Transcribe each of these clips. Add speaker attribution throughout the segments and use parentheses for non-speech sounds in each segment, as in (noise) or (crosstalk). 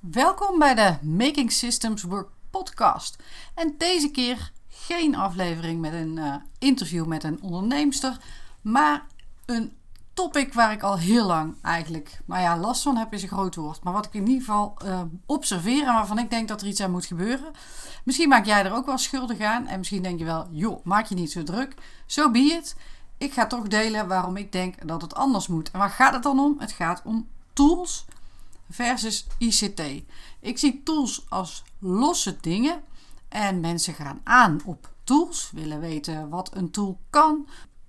Speaker 1: Welkom bij de Making Systems Work podcast. En deze keer geen aflevering met een uh, interview met een onderneemster, maar een topic waar ik al heel lang eigenlijk, maar ja, last van heb is een groot woord. Maar wat ik in ieder geval uh, observeer en waarvan ik denk dat er iets aan moet gebeuren. Misschien maak jij er ook wel schuldig aan en misschien denk je wel, joh, maak je niet zo druk. Zo so be. Ik ga toch delen waarom ik denk dat het anders moet. En waar gaat het dan om? Het gaat om tools versus ICT. Ik zie tools als losse dingen en mensen gaan aan op tools, willen weten wat een tool kan,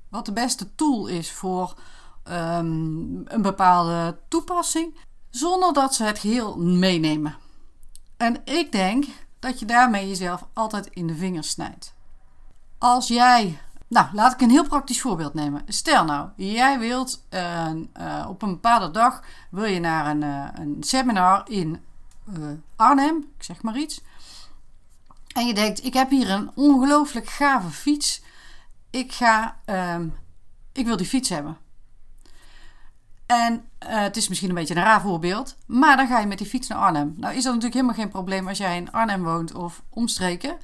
Speaker 1: wat de beste tool is voor um, een bepaalde toepassing, zonder dat ze het geheel meenemen. En ik denk dat je daarmee jezelf altijd in de vingers snijdt. Als jij nou, laat ik een heel praktisch voorbeeld nemen. Stel nou, jij wilt uh, uh, op een bepaalde dag wil je naar een, uh, een seminar in Arnhem, ik zeg maar iets. En je denkt, ik heb hier een ongelooflijk gave fiets. Ik ga, ehm, ik wil die fiets hebben. En het is misschien een beetje een raar voorbeeld, maar dan ga je met die fiets naar Arnhem. Nou is dat natuurlijk helemaal geen probleem als jij in Arnhem woont of omstreken.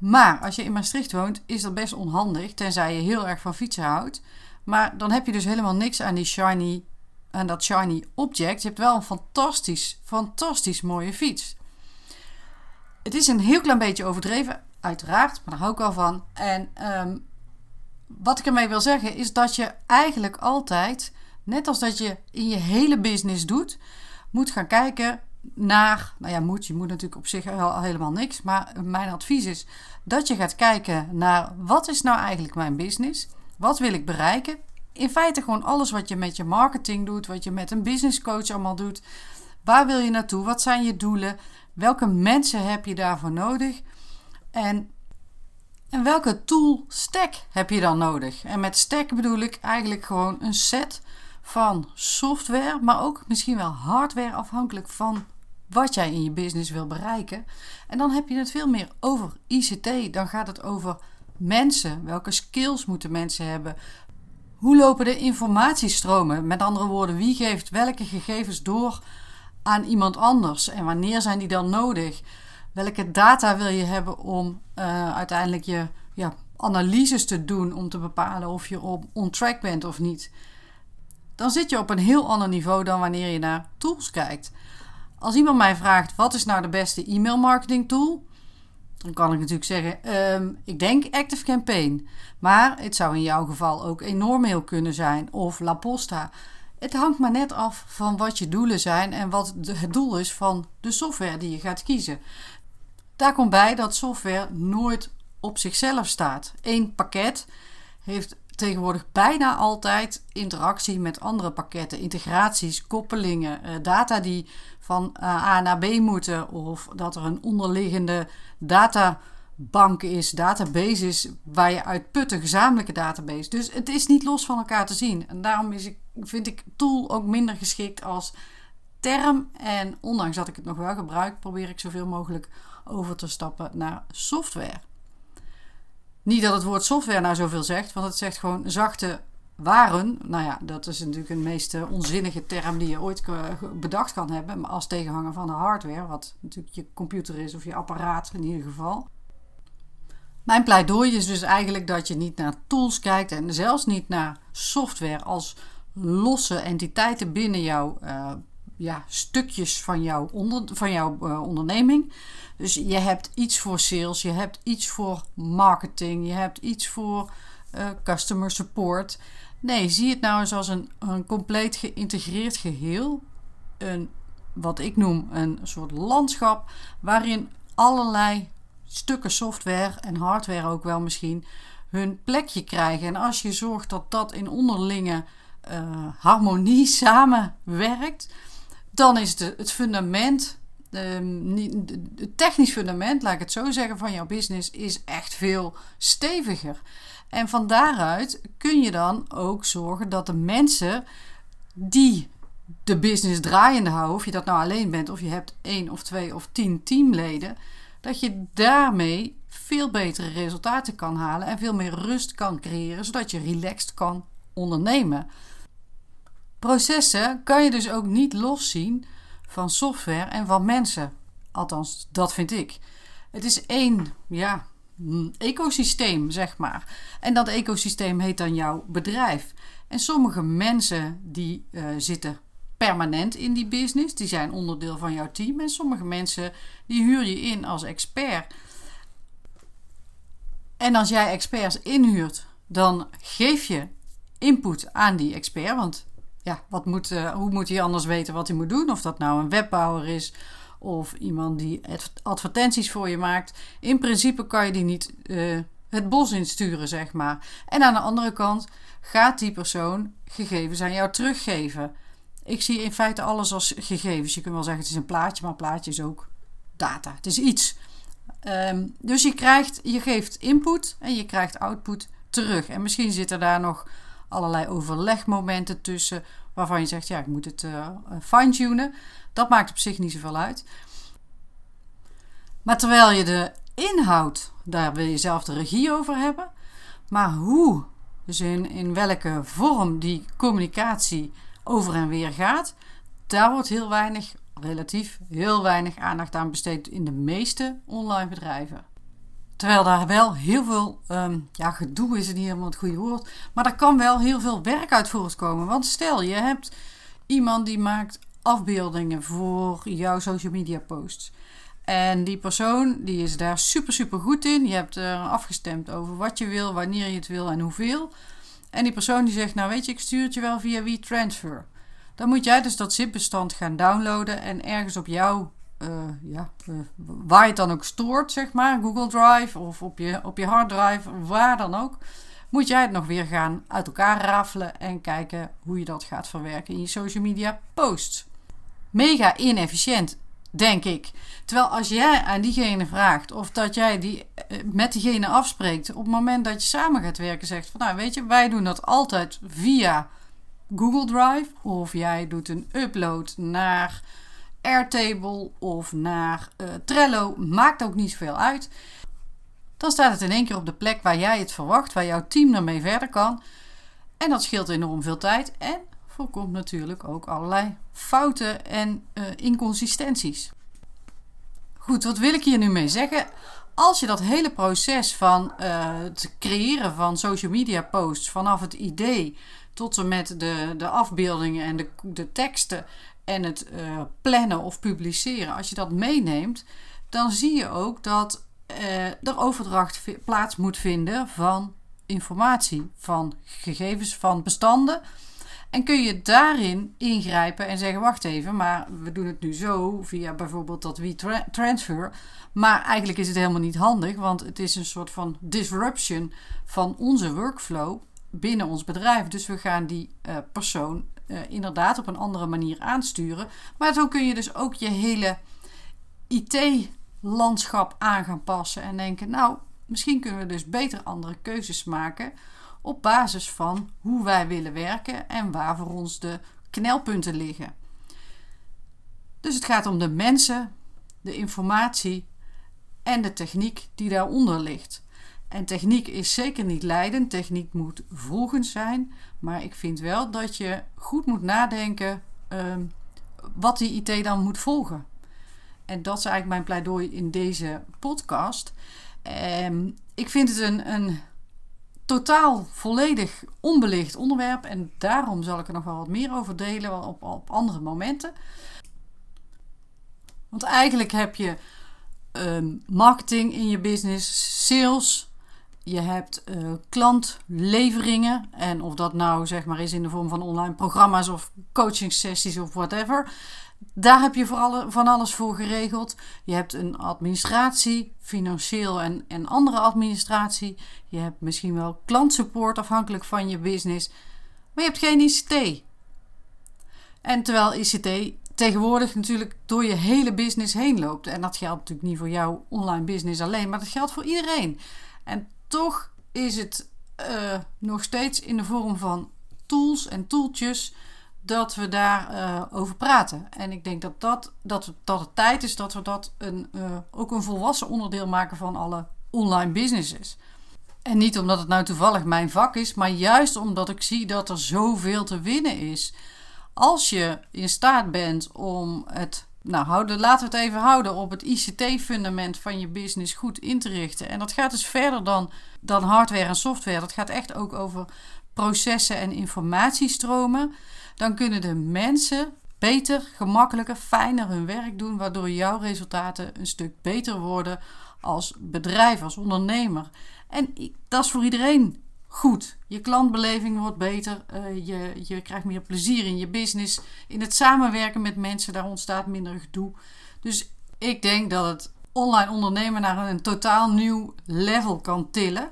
Speaker 1: Maar als je in Maastricht woont, is dat best onhandig, tenzij je heel erg van fietsen houdt. Maar dan heb je dus helemaal niks aan die shiny, aan dat shiny object. Je hebt wel een fantastisch, fantastisch mooie fiets. Het is een heel klein beetje overdreven, uiteraard, maar daar hou ik wel van. En um, wat ik ermee wil zeggen is dat je eigenlijk altijd, net als dat je in je hele business doet, moet gaan kijken naar, nou ja, moet, je moet natuurlijk op zich al helemaal niks, maar mijn advies is dat je gaat kijken naar wat is nou eigenlijk mijn business? Wat wil ik bereiken? In feite gewoon alles wat je met je marketing doet, wat je met een business coach allemaal doet. Waar wil je naartoe? Wat zijn je doelen? Welke mensen heb je daarvoor nodig? En, en welke tool stack heb je dan nodig? En met stack bedoel ik eigenlijk gewoon een set van software, maar ook misschien wel hardware afhankelijk van wat jij in je business wil bereiken. En dan heb je het veel meer over ICT. Dan gaat het over mensen. Welke skills moeten mensen hebben? Hoe lopen de informatiestromen? Met andere woorden, wie geeft welke gegevens door aan iemand anders? En wanneer zijn die dan nodig? Welke data wil je hebben om uh, uiteindelijk je ja, analyses te doen om te bepalen of je op on track bent of niet? Dan zit je op een heel ander niveau dan wanneer je naar tools kijkt. Als iemand mij vraagt wat is nou de beste e-mail marketing tool, dan kan ik natuurlijk zeggen, um, ik denk Active Campaign. Maar het zou in jouw geval ook Enormail kunnen zijn of La Posta. Het hangt maar net af van wat je doelen zijn en wat het doel is van de software die je gaat kiezen. Daar komt bij dat software nooit op zichzelf staat. Eén pakket heeft tegenwoordig bijna altijd interactie met andere pakketten, integraties, koppelingen, eh, data die van eh, A naar B moeten of dat er een onderliggende databank is, database is waar je uit gezamenlijke database. Dus het is niet los van elkaar te zien. En daarom is vind ik tool ook minder geschikt als term. En ondanks dat ik het nog wel gebruik, probeer ik zoveel mogelijk over te stappen naar software. Niet dat het woord software nou zoveel zegt, want het zegt gewoon zachte waren. Nou ja, dat is natuurlijk een meest eh, onzinnige term die je ooit bedacht kan hebben. Maar als tegenhanger van de hardware, wat natuurlijk je computer is of je apparaat in ieder geval. Mijn pleidooi is dus eigenlijk dat je niet naar tools kijkt en zelfs niet naar software als losse entiteiten binnen jouw uh, ja, stukjes van jouw, onder, van jouw uh, onderneming. Dus je hebt iets voor sales, je hebt iets voor marketing, je hebt iets voor uh, customer support. Nee, zie het nou eens als een, een compleet geïntegreerd geheel. Een, wat ik noem een soort landschap waarin allerlei stukken software en hardware ook wel misschien hun plekje krijgen. En als je zorgt dat dat in onderlinge uh, harmonie (laughs) samenwerkt, dan is het, het fundament, um, het technisch fundament, laat ik het zo zeggen, van jouw business is echt veel steviger. En van daaruit kun je dan ook zorgen dat de mensen die de business draaiende houden, of je dat nou alleen bent, of je hebt één of twee of tien teamleden, dat je daarmee veel betere resultaten kan halen en veel meer rust kan creëren, zodat je relaxed kan ondernemen. Processen kan je dus ook niet loszien van software en van mensen. Althans, dat vind ik. Het is één, ja, mm, ecosysteem, zeg maar. En dat ecosysteem heet dan jouw bedrijf. En sommige mensen die uh, zitten permanent in die business, die zijn onderdeel van jouw team. En sommige mensen die huur je in als expert. En als jij experts inhuurt, dan geef je input aan die expert. Want ja, wat moet, uh, hoe moet hij anders weten wat hij moet doen? Of dat nou een webbouwer is of iemand die advertenties voor je maakt. In principe kan je die niet uh, het bos insturen, zeg maar. En aan de andere kant gaat die persoon gegevens aan jou teruggeven. Ik zie in feite alles als gegevens. Je kunt wel zeggen het is een plaatje, maar een plaatje is ook data. Het is iets. Um, dus je, krijgt, je geeft input en je krijgt output terug. En misschien zitten daar nog allerlei overlegmomenten tussen waarvan je zegt, ja, ik moet het uh, fine-tunen. Dat maakt op zich niet zoveel uit. Maar terwijl je de inhoud, daar wil je zelf de regie over hebben. Maar hoe, dus in, in welke vorm die communicatie over en weer gaat, daar wordt heel weinig, relatief heel weinig aandacht aan besteed in de meeste online bedrijven. Terwijl daar wel heel veel, um, ja, gedoe is niet helemaal het goede woord, maar er kan wel heel veel werk uit voortkomen. Want stel, je hebt iemand die maakt afbeeldingen voor jouw social media posts. En die persoon die is daar super, super goed in. Je hebt er afgestemd over wat je wil, wanneer je het wil en hoeveel. En die persoon die zegt, nou weet je, ik stuur het je wel via WeTransfer. Dan moet jij dus dat zip-bestand gaan downloaden en ergens op jouw, uh, ja, uh, waar je het dan ook stoort, zeg maar, Google Drive of op je, op je harddrive, waar dan ook, moet jij het nog weer gaan uit elkaar rafelen en kijken hoe je dat gaat verwerken in je social media posts. Mega inefficiënt Denk ik. Terwijl als jij aan diegene vraagt of dat jij die, eh, met diegene afspreekt, op het moment dat je samen gaat werken, zegt van nou weet je, wij doen dat altijd via Google Drive. Of jij doet een upload naar Airtable of naar uh, Trello. Maakt ook niet zoveel uit. Dan staat het in één keer op de plek waar jij het verwacht, waar jouw team ermee verder kan. En dat scheelt enorm veel tijd. En voorkomt natuurlijk ook allerlei fouten en uh, inconsistenties. Goed, wat wil ik hier nu mee zeggen? Als je dat hele proces van uh, het creëren van social media posts, vanaf het idee tot en met de, de afbeeldingen en de, de teksten en het uh, plannen of publiceren, als je dat meeneemt, dan zie je ook dat uh, er overdracht plaats moet vinden van informatie, van gegevens, van bestanden en kun je daarin ingrijpen en zeggen: wacht even, maar we doen het nu zo via bijvoorbeeld dat WeTransfer. Maar eigenlijk is het helemaal niet handig, want het is een soort van disruption van onze workflow binnen ons bedrijf. Dus we gaan die uh, persoon uh, inderdaad op een andere manier aansturen. Maar zo kun je dus ook je hele IT-landschap aan gaan passen en denken: nou, misschien kunnen we dus beter andere keuzes maken op basis van hoe wij willen werken en waar voor ons de knelpunten liggen. Dus het gaat om de mensen, de informatie en de techniek die daaronder ligt. En techniek is zeker niet leidend, techniek moet volgend zijn, maar ik vind wel dat je goed moet nadenken uh, wat die IT dan moet volgen. En dat is eigenlijk mijn pleidooi in deze podcast. Um, ik vind het een, een totaal volledig onbelicht onderwerp. En daarom zal ik er nog wel wat meer over delen op, op andere momenten. Want eigenlijk heb je ehm, marketing in je business, sales. Je hebt uh, klantleveringen. En of dat nou zeg maar is in de vorm van online programma's of coaching sessies of whatever. Daar heb je voor van alles voor geregeld. Je hebt een administratie, financieel en, en andere administratie. Je hebt misschien wel klantsupport afhankelijk van je business. Maar je hebt geen ICT. En terwijl ICT tegenwoordig natuurlijk door je hele business heen loopt. En dat geldt natuurlijk niet voor jouw online business alleen, maar dat geldt voor iedereen. En toch is het uh, nog steeds in de vorm van tools en tooltjes dat we daar uh, over praten. En ik denk dat, dat, dat, het tijd is dat we dat een, uh, ook een volwassen onderdeel maken van alle online businesses. En niet omdat het nou toevallig mijn vak is, maar juist omdat ik zie dat er zoveel te winnen is. als je in staat bent om het, nou houden, laten we het even houden op het ICT-fundament van je business goed in te richten. En dat gaat dus verder dan, dan hardware en software. Dat gaat echt ook over processen en informatiestromen. Dan kunnen de mensen beter, gemakkelijker, fijner hun werk doen, waardoor jouw resultaten een stuk beter worden als bedrijf, als ondernemer. En dat is voor iedereen goed. Je klantbeleving wordt beter, uh, je, je krijgt meer plezier in je business, in het samenwerken met mensen, daar ontstaat minder gedoe. Dus ik denk dat het online ondernemen naar een totaal nieuw level kan tillen.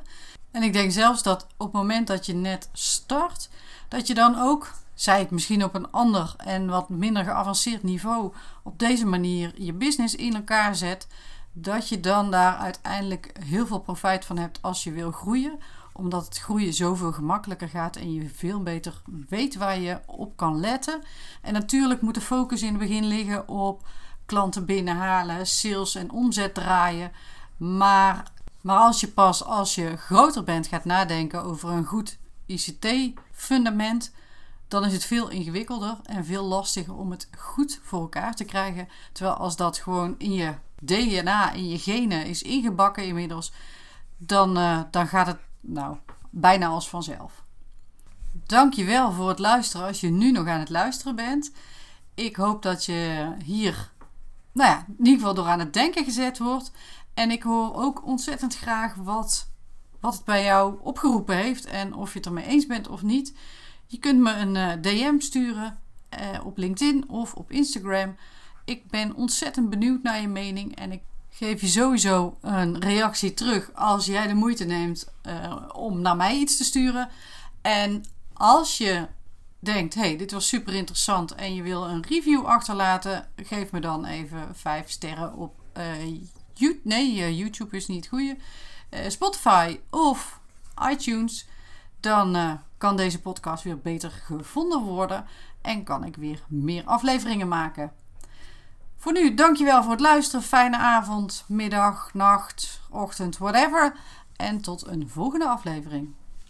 Speaker 1: En ik denk zelfs dat op het moment dat je net start, dat je dan ook zij het misschien op een ander en wat minder geavanceerd niveau op deze manier je business in elkaar zet, dat je dan daar uiteindelijk heel veel profijt van hebt als je wil groeien, omdat het groeien zoveel gemakkelijker gaat en je veel beter weet waar je op kan letten. En natuurlijk moet de focus in het begin liggen op klanten binnenhalen, sales en omzet draaien. Maar, maar als je pas als je groter bent gaat nadenken over een goed ICT-fundament, dan is het veel ingewikkelder en veel lastiger om het goed voor elkaar te krijgen. Terwijl als dat gewoon in je DNA, in je genen is ingebakken inmiddels, dan, uh, dan gaat het nou bijna als vanzelf. Dankjewel voor het luisteren als je nu nog aan het luisteren bent. Ik hoop dat je hier, nou ja, in ieder geval door aan het denken gezet wordt. En ik hoor ook ontzettend graag wat, wat het bij jou opgeroepen heeft en of je het ermee eens bent of niet. Je kunt me een eh, DM sturen uh, op LinkedIn of op Instagram. Ik ben ontzettend benieuwd naar je mening en ik geef je sowieso een reactie terug als jij de moeite neemt uh, om naar mij iets te sturen. En als je denkt, hey, dit was super interessant en je wil een review achterlaten, geef me dan even 5 sterren op YouTube. Nee, YouTube is niet het goede. Spotify of iTunes. Dan kan deze podcast weer beter gevonden worden en kan ik weer meer afleveringen maken. Voor nu, dankjewel voor het luisteren. Fijne avond, middag, nacht, ochtend, whatever. En tot een volgende aflevering.